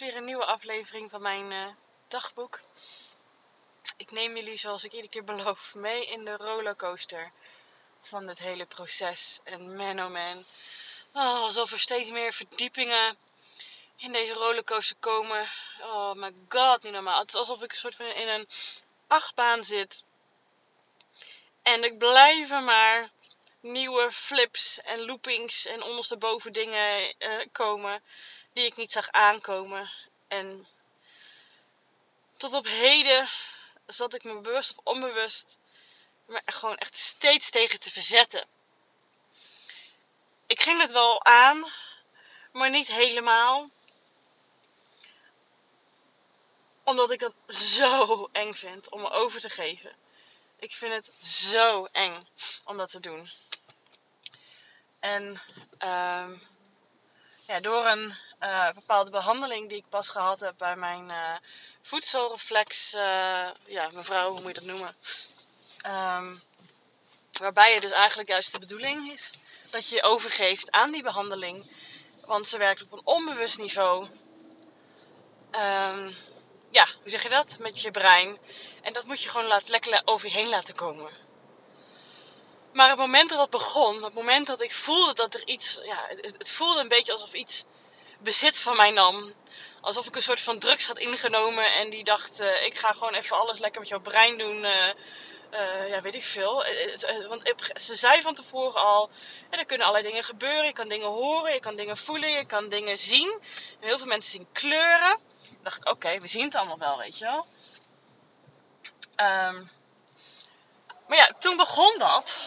Weer een nieuwe aflevering van mijn eh, dagboek. Ik neem jullie, zoals ik iedere keer beloof, mee in de rollercoaster van dit hele proces. En man oh man, oh, alsof er steeds meer verdiepingen in deze rollercoaster komen. Oh my god, niet normaal. Het is alsof ik een soort van in een achtbaan zit. En ik blijf maar nieuwe flips en loopings en ondersteboven dingen uh, komen die ik niet zag aankomen. En tot op heden zat ik me bewust of onbewust me gewoon echt steeds tegen te verzetten. Ik ging het wel aan, maar niet helemaal. Omdat ik het zo eng vind om me over te geven. Ik vind het zo eng om dat te doen. En um, ja, door een uh, bepaalde behandeling die ik pas gehad heb bij mijn uh, voedselreflex, uh, ja, mevrouw, hoe moet je dat noemen? Um, waarbij het dus eigenlijk juist de bedoeling is dat je je overgeeft aan die behandeling. Want ze werkt op een onbewust niveau. Um, ja, hoe zeg je dat? Met je brein. En dat moet je gewoon laten, lekker over je heen laten komen. Maar het moment dat dat begon, het moment dat ik voelde dat er iets, ja, het, het voelde een beetje alsof iets bezit van mij nam. Alsof ik een soort van drugs had ingenomen en die dacht, uh, ik ga gewoon even alles lekker met jouw brein doen. Uh, uh, ja, weet ik veel. want ze zei van tevoren al, er kunnen allerlei dingen gebeuren. Je kan dingen horen, je kan dingen voelen, je kan dingen zien. En heel veel mensen zien kleuren. Dan dacht ik, oké, we zien het allemaal wel, weet je wel. Um, maar ja, toen begon dat.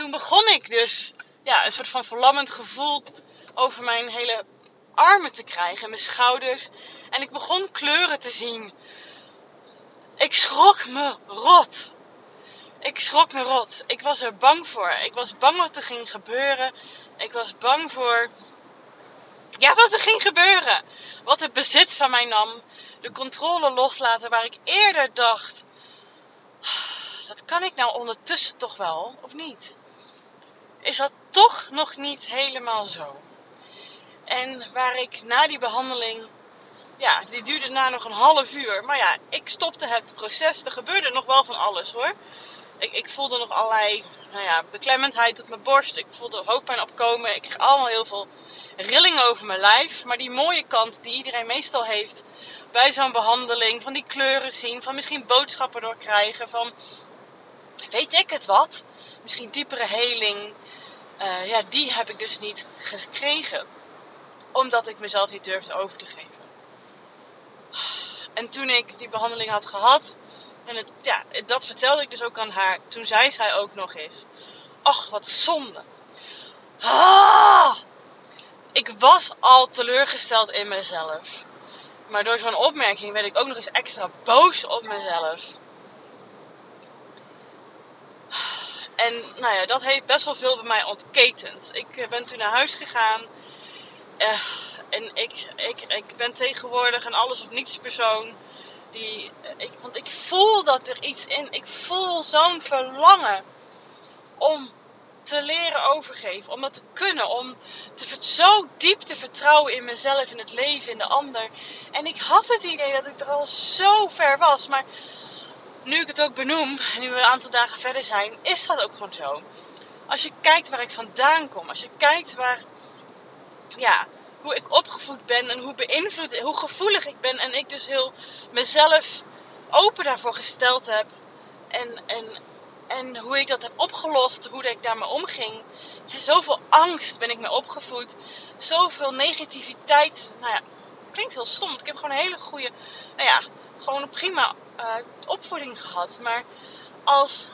Toen begon ik dus ja, een soort van verlammend gevoel over mijn hele armen te krijgen, mijn schouders. En ik begon kleuren te zien. Ik schrok me rot. Ik schrok me rot. Ik was er bang voor. Ik was bang wat er ging gebeuren. Ik was bang voor. Ja, wat er ging gebeuren. Wat het bezit van mij nam. De controle loslaten waar ik eerder dacht. Dat kan ik nou ondertussen toch wel, of niet? Is dat toch nog niet helemaal zo? En waar ik na die behandeling, ja, die duurde na nog een half uur. Maar ja, ik stopte het proces. Er gebeurde nog wel van alles hoor. Ik, ik voelde nog allerlei nou ja, beklemmendheid op mijn borst. Ik voelde hoofdpijn opkomen. Ik kreeg allemaal heel veel rillingen over mijn lijf. Maar die mooie kant die iedereen meestal heeft bij zo'n behandeling. Van die kleuren zien. Van misschien boodschappen doorkrijgen. Van weet ik het wat. Misschien diepere heling. Uh, ja, die heb ik dus niet gekregen omdat ik mezelf niet durfde over te geven. En toen ik die behandeling had gehad, en het, ja, dat vertelde ik dus ook aan haar, toen zei zij ook nog eens: Ach, wat zonde. Ah, ik was al teleurgesteld in mezelf. Maar door zo'n opmerking werd ik ook nog eens extra boos op mezelf. En nou ja, dat heeft best wel veel bij mij ontketend. Ik eh, ben toen naar huis gegaan. Uh, en ik, ik, ik ben tegenwoordig een alles of niets persoon. Die, ik, want ik voel dat er iets in. Ik voel zo'n verlangen om te leren overgeven. Om dat te kunnen. Om te, zo diep te vertrouwen in mezelf, in het leven, in de ander. En ik had het idee dat ik er al zo ver was. Maar nu ik het ook benoem, nu we een aantal dagen verder zijn, is dat ook gewoon zo. Als je kijkt waar ik vandaan kom. Als je kijkt waar ja, hoe ik opgevoed ben en hoe beïnvloed, hoe gevoelig ik ben. En ik dus heel mezelf open daarvoor gesteld heb. En, en, en hoe ik dat heb opgelost, hoe ik daarmee omging. Zoveel angst ben ik mee opgevoed. Zoveel negativiteit. Nou ja, het klinkt heel stom. Ik heb gewoon een hele goede, nou ja, gewoon een prima uh, opvoeding gehad. Maar als,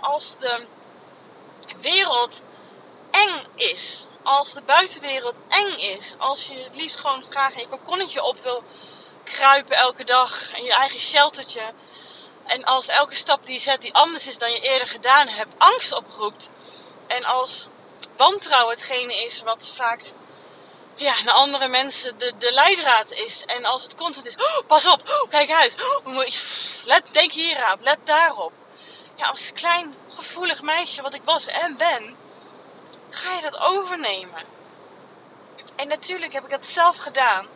als de wereld eng is als de buitenwereld eng is, als je het liefst gewoon graag je kokonnetje op wil kruipen elke dag en je eigen sheltertje. En als elke stap die je zet die anders is dan je eerder gedaan hebt, angst oproept. En als wantrouwen hetgene is wat vaak ja, naar andere mensen de, de leidraad is. En als het constant is, oh, pas op, oh, kijk uit, oh, let, denk hierop, let daarop. Ja, als klein gevoelig meisje wat ik was en ben, ga je dat overnemen. En natuurlijk heb ik dat zelf gedaan.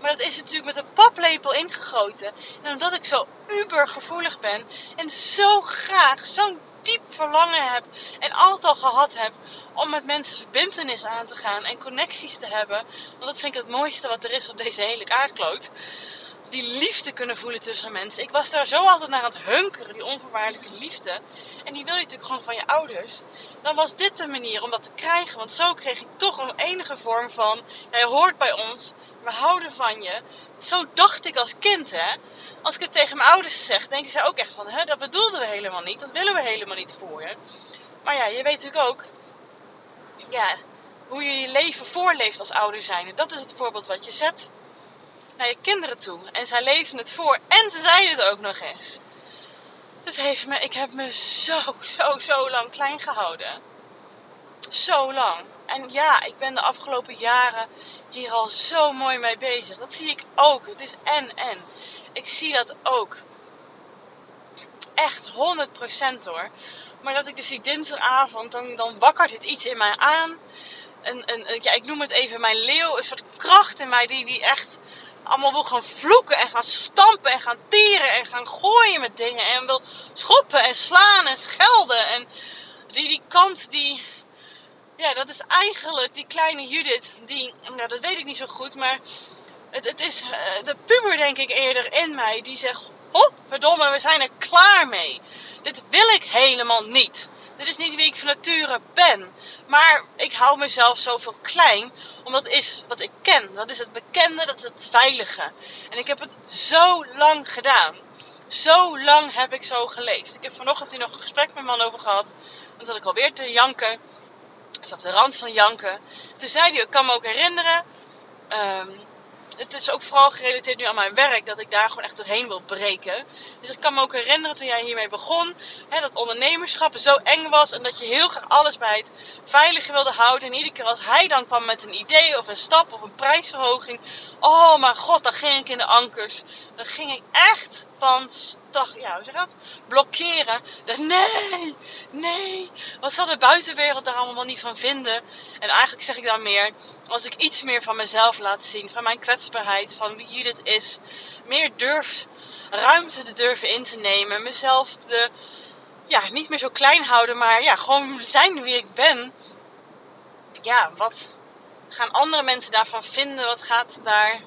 Maar dat is natuurlijk met een paplepel ingegoten. En omdat ik zo uber gevoelig ben en zo graag zo'n diep verlangen heb en altijd al gehad heb om met mensen verbindenis aan te gaan en connecties te hebben. Want dat vind ik het mooiste wat er is op deze hele aardkloot. Die liefde kunnen voelen tussen mensen. Ik was daar zo altijd naar aan het hunkeren, die onvoorwaardelijke liefde. En die wil je natuurlijk gewoon van je ouders. Dan was dit de manier om dat te krijgen. Want zo kreeg ik toch een enige vorm van: jij hoort bij ons, we houden van je. Zo dacht ik als kind, hè. Als ik het tegen mijn ouders zeg, denken zij ook echt van: hè, dat bedoelden we helemaal niet. Dat willen we helemaal niet voor je. Maar ja, je weet natuurlijk ook ja, hoe je je leven voorleeft als ouder zijn. dat is het voorbeeld wat je zet naar je kinderen toe. En zij leven het voor en ze zeiden het ook nog eens. Het heeft me, ik heb me zo, zo, zo lang klein gehouden. Zo lang. En ja, ik ben de afgelopen jaren hier al zo mooi mee bezig. Dat zie ik ook. Het is en en. Ik zie dat ook. Echt 100% hoor. Maar dat ik dus die dinsdagavond, dan, dan wakkert het iets in mij aan. Een, een, ja, ik noem het even mijn leeuw. Een soort kracht in mij die, die echt allemaal wil gaan vloeken en gaan stampen en gaan tieren en gaan gooien met dingen. En wil schoppen en slaan en schelden. En die, die kant die, ja, dat is eigenlijk die kleine Judith. Die, nou dat weet ik niet zo goed, maar het, het is eh, de puber denk ik eerder in mij. Die zegt, oh verdomme, we zijn er klaar mee. Dit wil ik helemaal niet. Dit is niet wie ik van nature ben. Maar ik hou mezelf zoveel klein, omdat is wat ik ken. Dat is het bekende, dat is het veilige. En ik heb het zo lang gedaan. Zo lang heb ik zo geleefd. Ik heb vanochtend hier nog een gesprek met mijn man over gehad. Dan zat ik alweer te janken. Dus op de rand van janken. Toen zei hij, ik kan me ook herinneren. Um, het is ook vooral gerelateerd nu aan mijn werk, dat ik daar gewoon echt doorheen wil breken. Dus ik kan me ook herinneren toen jij hiermee begon, hè, dat ondernemerschap zo eng was en dat je heel graag alles bij het veilige wilde houden. En iedere keer als hij dan kwam met een idee of een stap of een prijsverhoging, oh mijn god, dan ging ik in de ankers. Dan ging ik echt van stag, ja, hoe zeg dat? Blokkeren. Dat, nee, nee. Wat zal de buitenwereld daar allemaal niet van vinden? En eigenlijk zeg ik dan meer, als ik iets meer van mezelf laat zien, van mijn kwetsbaarheid, van wie Judith is, meer durf, ruimte te durven in te nemen, mezelf te, ja, niet meer zo klein houden, maar ja, gewoon zijn wie ik ben. Ja, wat gaan andere mensen daarvan vinden? Wat gaat daar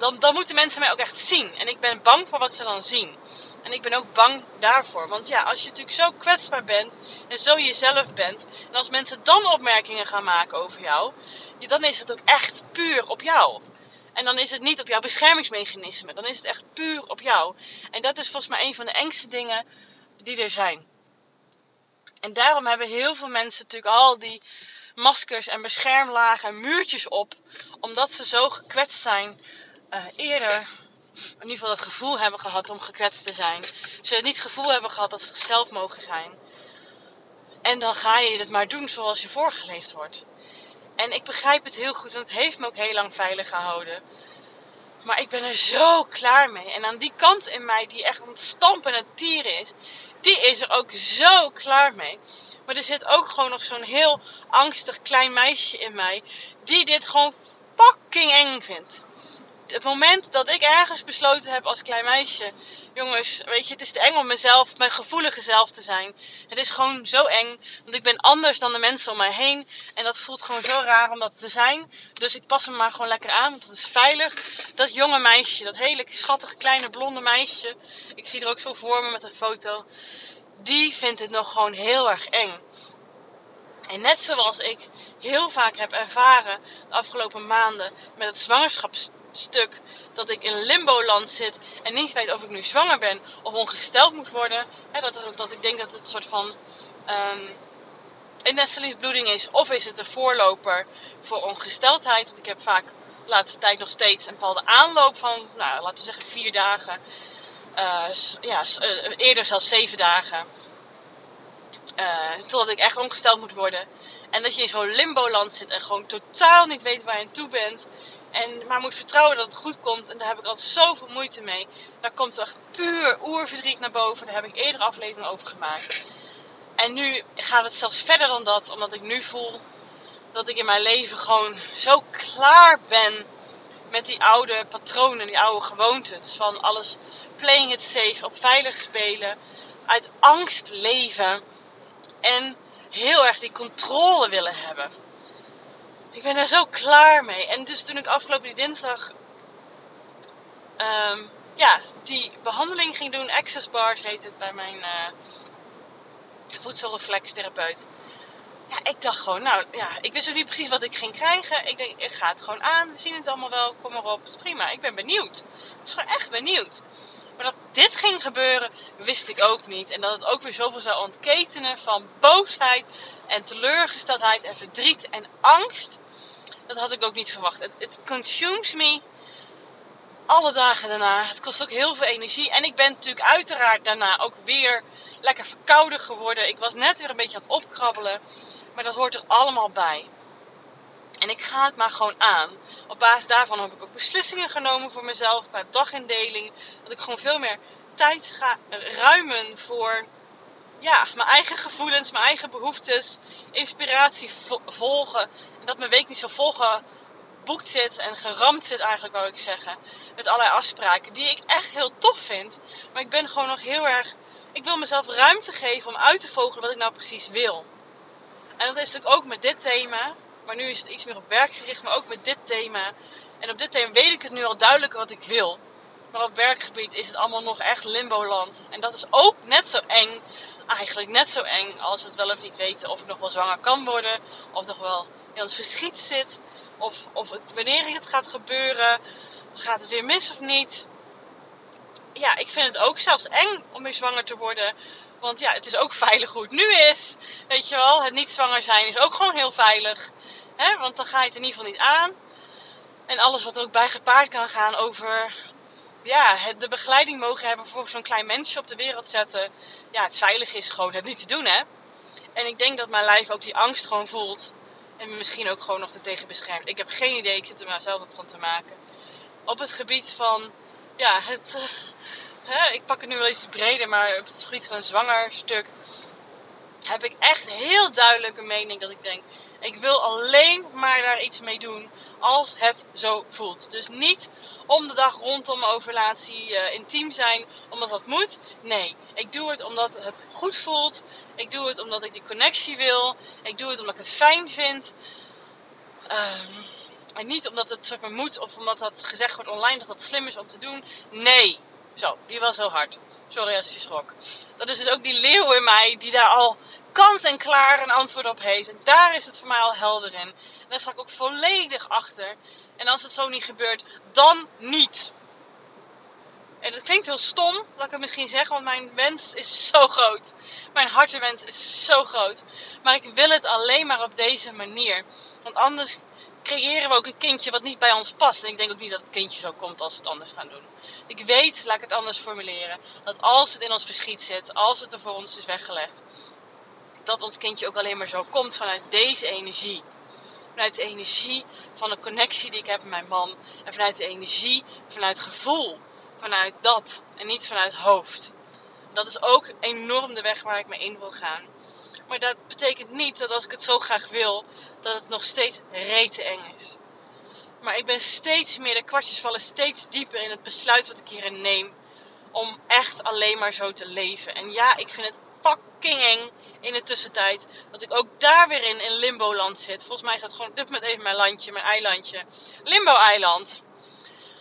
dan, dan moeten mensen mij ook echt zien. En ik ben bang voor wat ze dan zien. En ik ben ook bang daarvoor. Want ja, als je natuurlijk zo kwetsbaar bent en zo jezelf bent. En als mensen dan opmerkingen gaan maken over jou. Dan is het ook echt puur op jou. En dan is het niet op jouw beschermingsmechanisme. Dan is het echt puur op jou. En dat is volgens mij een van de engste dingen die er zijn. En daarom hebben heel veel mensen natuurlijk al die maskers en beschermlagen en muurtjes op. Omdat ze zo gekwetst zijn uh, eerder in ieder geval het gevoel hebben gehad om gekwetst te zijn. Ze niet het gevoel hebben gehad dat ze zichzelf mogen zijn. En dan ga je het maar doen zoals je voorgeleefd wordt. En ik begrijp het heel goed, want het heeft me ook heel lang veilig gehouden. Maar ik ben er zo klaar mee. En aan die kant in mij die echt het stampen en tieren is, die is er ook zo klaar mee. Maar er zit ook gewoon nog zo'n heel angstig klein meisje in mij, die dit gewoon fucking eng vindt het moment dat ik ergens besloten heb als klein meisje. Jongens, weet je, het is te eng om mezelf, mijn gevoelige zelf te zijn. Het is gewoon zo eng. Want ik ben anders dan de mensen om mij heen. En dat voelt gewoon zo raar om dat te zijn. Dus ik pas me maar gewoon lekker aan. Want dat is veilig. Dat jonge meisje, dat hele schattige kleine blonde meisje. Ik zie er ook zo voor me met een foto. Die vindt het nog gewoon heel erg eng. En net zoals ik heel vaak heb ervaren de afgelopen maanden met het zwangerschaps stuk dat ik in limbo-land zit en niet weet of ik nu zwanger ben of ongesteld moet worden. Hè, dat, dat ik denk dat het een soort van um, bloeding is, of is het een voorloper voor ongesteldheid. Want ik heb vaak de laatste tijd nog steeds een bepaalde aanloop van, nou, laten we zeggen, vier dagen. Uh, ja, uh, eerder zelfs zeven dagen. Uh, totdat ik echt ongesteld moet worden. En dat je in zo'n limbo-land zit en gewoon totaal niet weet waar je aan toe bent. En, maar moet vertrouwen dat het goed komt. En daar heb ik altijd zoveel moeite mee. Daar komt echt puur oerverdriet naar boven. Daar heb ik eerder aflevering over gemaakt. En nu gaat het zelfs verder dan dat. Omdat ik nu voel dat ik in mijn leven gewoon zo klaar ben met die oude patronen, die oude gewoontes. Van alles playing it safe, op veilig spelen, uit angst leven en heel erg die controle willen hebben. Ik ben daar zo klaar mee. En dus toen ik afgelopen dinsdag um, ja, die behandeling ging doen, Access Bars heet het bij mijn uh, voedselreflextherapeut. Ja, ik dacht gewoon, nou ja, ik wist ook niet precies wat ik ging krijgen. Ik denk, ik ga het gewoon aan. We zien het allemaal wel. Kom maar op. Prima. Ik ben benieuwd. Ik was gewoon echt benieuwd. Dit ging gebeuren, wist ik ook niet. En dat het ook weer zoveel zou ontketenen van boosheid en teleurgesteldheid en verdriet en angst. Dat had ik ook niet verwacht. Het, consumes me alle dagen daarna. Het kost ook heel veel energie. En ik ben natuurlijk uiteraard daarna ook weer lekker verkouden geworden. Ik was net weer een beetje aan het opkrabbelen. Maar dat hoort er allemaal bij. En ik ga het maar gewoon aan. Op basis daarvan heb ik ook beslissingen genomen voor mezelf qua dagindeling. Dat ik gewoon veel meer tijd ga ruimen voor ja, mijn eigen gevoelens, mijn eigen behoeftes, inspiratie volgen. En dat mijn week niet zo volgeboekt zit en geramd zit eigenlijk, wou ik zeggen. Met allerlei afspraken die ik echt heel tof vind. Maar ik ben gewoon nog heel erg... Ik wil mezelf ruimte geven om uit te vogelen wat ik nou precies wil. En dat is natuurlijk ook met dit thema. Maar nu is het iets meer op werk gericht, maar ook met dit thema. En op dit thema weet ik het nu al duidelijk wat ik wil. Maar op werkgebied is het allemaal nog echt limbo-land. En dat is ook net zo eng. Eigenlijk net zo eng als het wel of niet weten of ik nog wel zwanger kan worden. Of nog wel in ons verschiet zit. Of, of wanneer het gaat gebeuren. Gaat het weer mis of niet? Ja, ik vind het ook zelfs eng om weer zwanger te worden. Want ja, het is ook veilig hoe het nu is. Weet je wel, het niet zwanger zijn is ook gewoon heel veilig. Hè? Want dan ga je het in ieder geval niet aan. En alles wat ook bij gepaard kan gaan over ja, de begeleiding mogen hebben voor zo'n klein mensje op de wereld zetten. Ja, het veilig is gewoon het niet te doen, hè. En ik denk dat mijn lijf ook die angst gewoon voelt. En misschien ook gewoon nog tegen beschermt. Ik heb geen idee, ik zit er maar zelf wat van te maken. Op het gebied van, ja, het... Uh, hè, ik pak het nu wel iets breder, maar op het gebied van een zwanger stuk... heb ik echt heel duidelijk een mening dat ik denk... Ik wil alleen maar daar iets mee doen als het zo voelt. Dus niet om de dag rondom ovulatie uh, intiem zijn omdat dat moet. Nee, ik doe het omdat het goed voelt. Ik doe het omdat ik die connectie wil. Ik doe het omdat ik het fijn vind. Um, en niet omdat het soort moet of omdat dat gezegd wordt online dat dat slim is om te doen. Nee. Zo, die was heel hard. Sorry als je schrok. Dat is dus ook die leeuw in mij die daar al kant en klaar een antwoord op heeft. En daar is het voor mij al helder in. En daar sta ik ook volledig achter. En als het zo niet gebeurt, dan niet. En dat klinkt heel stom, dat ik het misschien zeg, want mijn wens is zo groot. Mijn hartenwens is zo groot. Maar ik wil het alleen maar op deze manier. Want anders creëren we ook een kindje wat niet bij ons past. En ik denk ook niet dat het kindje zo komt als we het anders gaan doen. Ik weet, laat ik het anders formuleren, dat als het in ons verschiet zit, als het er voor ons is weggelegd, dat ons kindje ook alleen maar zo komt vanuit deze energie. Vanuit de energie van de connectie die ik heb met mijn man. En vanuit de energie, vanuit gevoel. Vanuit dat en niet vanuit hoofd. Dat is ook enorm de weg waar ik mee in wil gaan. Maar dat betekent niet dat als ik het zo graag wil, dat het nog steeds rete eng is. Maar ik ben steeds meer, de kwartjes vallen steeds dieper in het besluit wat ik hierin neem. Om echt alleen maar zo te leven. En ja, ik vind het fucking eng in de tussentijd. Dat ik ook daar weer in, in limbo-land zit. Volgens mij is dat gewoon op dit moment even mijn landje, mijn eilandje. Limbo-eiland.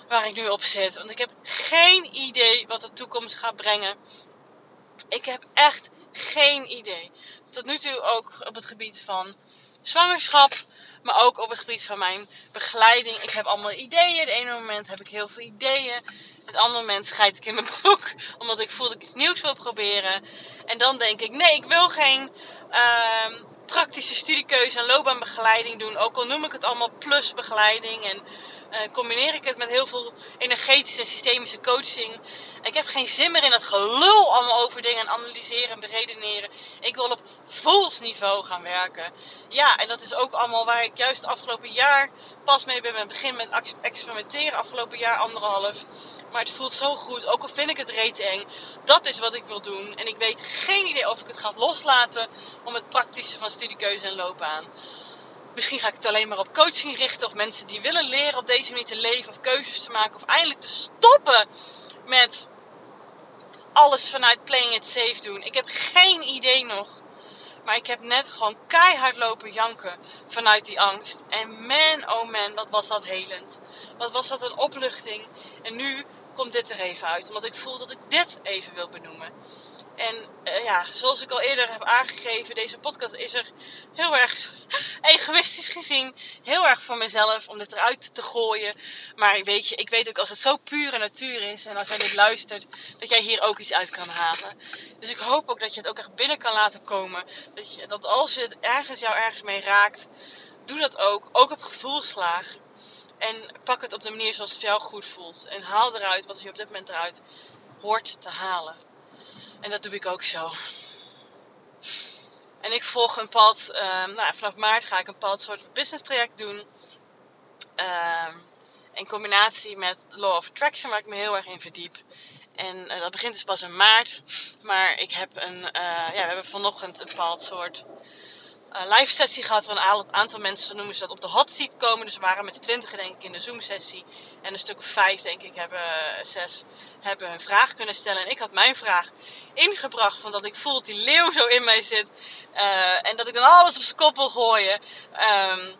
Waar ik nu op zit. Want ik heb geen idee wat de toekomst gaat brengen. Ik heb echt geen idee. Tot nu toe ook op het gebied van zwangerschap. Maar ook op het gebied van mijn begeleiding. Ik heb allemaal ideeën. De ene moment heb ik heel veel ideeën. Het andere moment scheid ik in mijn broek. Omdat ik voel dat ik iets nieuws wil proberen. En dan denk ik, nee, ik wil geen uh, praktische studiekeuze en loopbaanbegeleiding doen. Ook al noem ik het allemaal plusbegeleiding en uh, combineer ik het met heel veel energetische en systemische coaching. Ik heb geen zin meer in dat gelul allemaal over dingen analyseren en beredeneren. Ik wil op voelsniveau gaan werken. Ja, en dat is ook allemaal waar ik juist afgelopen jaar pas mee ben. Ik begin met experimenteren afgelopen jaar anderhalf. Maar het voelt zo goed, ook al vind ik het reet eng. Dat is wat ik wil doen. En ik weet geen idee of ik het ga loslaten om het praktische van studiekeuze en loopbaan. Misschien ga ik het alleen maar op coaching richten. Of mensen die willen leren op deze manier te leven. Of keuzes te maken. Of eindelijk te stoppen met alles vanuit playing it safe doen. Ik heb geen idee nog. Maar ik heb net gewoon keihard lopen janken vanuit die angst. En man, oh man, wat was dat helend. Wat was dat een opluchting. En nu komt dit er even uit. Omdat ik voel dat ik dit even wil benoemen. En uh, ja, zoals ik al eerder heb aangegeven, deze podcast is er heel erg egoïstisch gezien. Heel erg voor mezelf om dit eruit te gooien. Maar weet je, ik weet ook als het zo pure natuur is en als jij dit luistert, dat jij hier ook iets uit kan halen. Dus ik hoop ook dat je het ook echt binnen kan laten komen. Dat, je, dat als het ergens jou ergens mee raakt, doe dat ook. Ook op gevoelslaag. En pak het op de manier zoals het jou goed voelt. En haal eruit wat je op dit moment eruit hoort te halen. En dat doe ik ook zo. En ik volg een pad, um, nou, vanaf maart ga ik een pad soort business traject doen. Um, in combinatie met Law of Attraction, waar ik me heel erg in verdiep. En uh, dat begint dus pas in maart. Maar ik heb een, uh, ja, we hebben vanochtend een bepaald soort live sessie gehad. Waar een aantal mensen, noemen ze dat, op de hot seat komen. Dus we waren met z'n twintigen denk ik in de Zoom sessie. En een stuk of vijf denk ik hebben, zes, hebben hun vraag kunnen stellen. En ik had mijn vraag ingebracht. Van dat ik voel dat die leeuw zo in mij zit. Uh, en dat ik dan alles op zijn kop wil gooien. Um,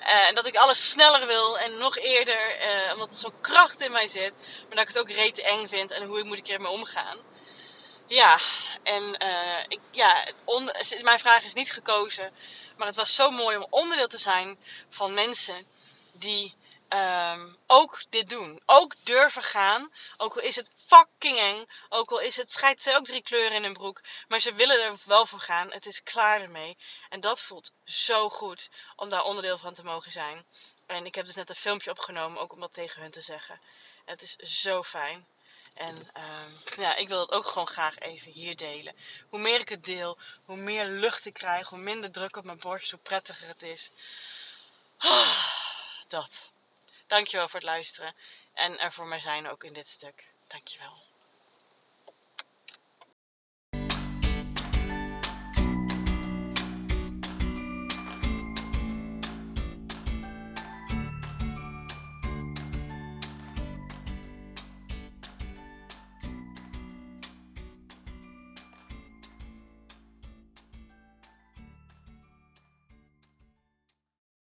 uh, en dat ik alles sneller wil en nog eerder. Omdat er zo'n kracht in mij zit. Maar dat ik het ook rete eng vind. En hoe moet ik ermee omgaan. Ja, en ik, ja, mijn vraag is niet gekozen. Maar het was zo mooi om onderdeel te zijn van mensen die um, ook dit doen. Ook durven gaan. Ook al is het fucking eng. Ook al is het, scheidt ze ook drie kleuren in hun broek. Maar ze willen er wel voor gaan. Het is klaar ermee. En dat voelt zo goed om daar onderdeel van te mogen zijn. En ik heb dus net een filmpje opgenomen, ook om dat tegen hun te zeggen. Het is zo fijn. En um, ja, ik wil het ook gewoon graag even hier delen. Hoe meer ik het deel, hoe meer lucht ik krijg, hoe minder druk op mijn borst, hoe prettiger het is. Dat. Dankjewel voor het luisteren en er voor mij zijn ook in dit stuk. Dankjewel.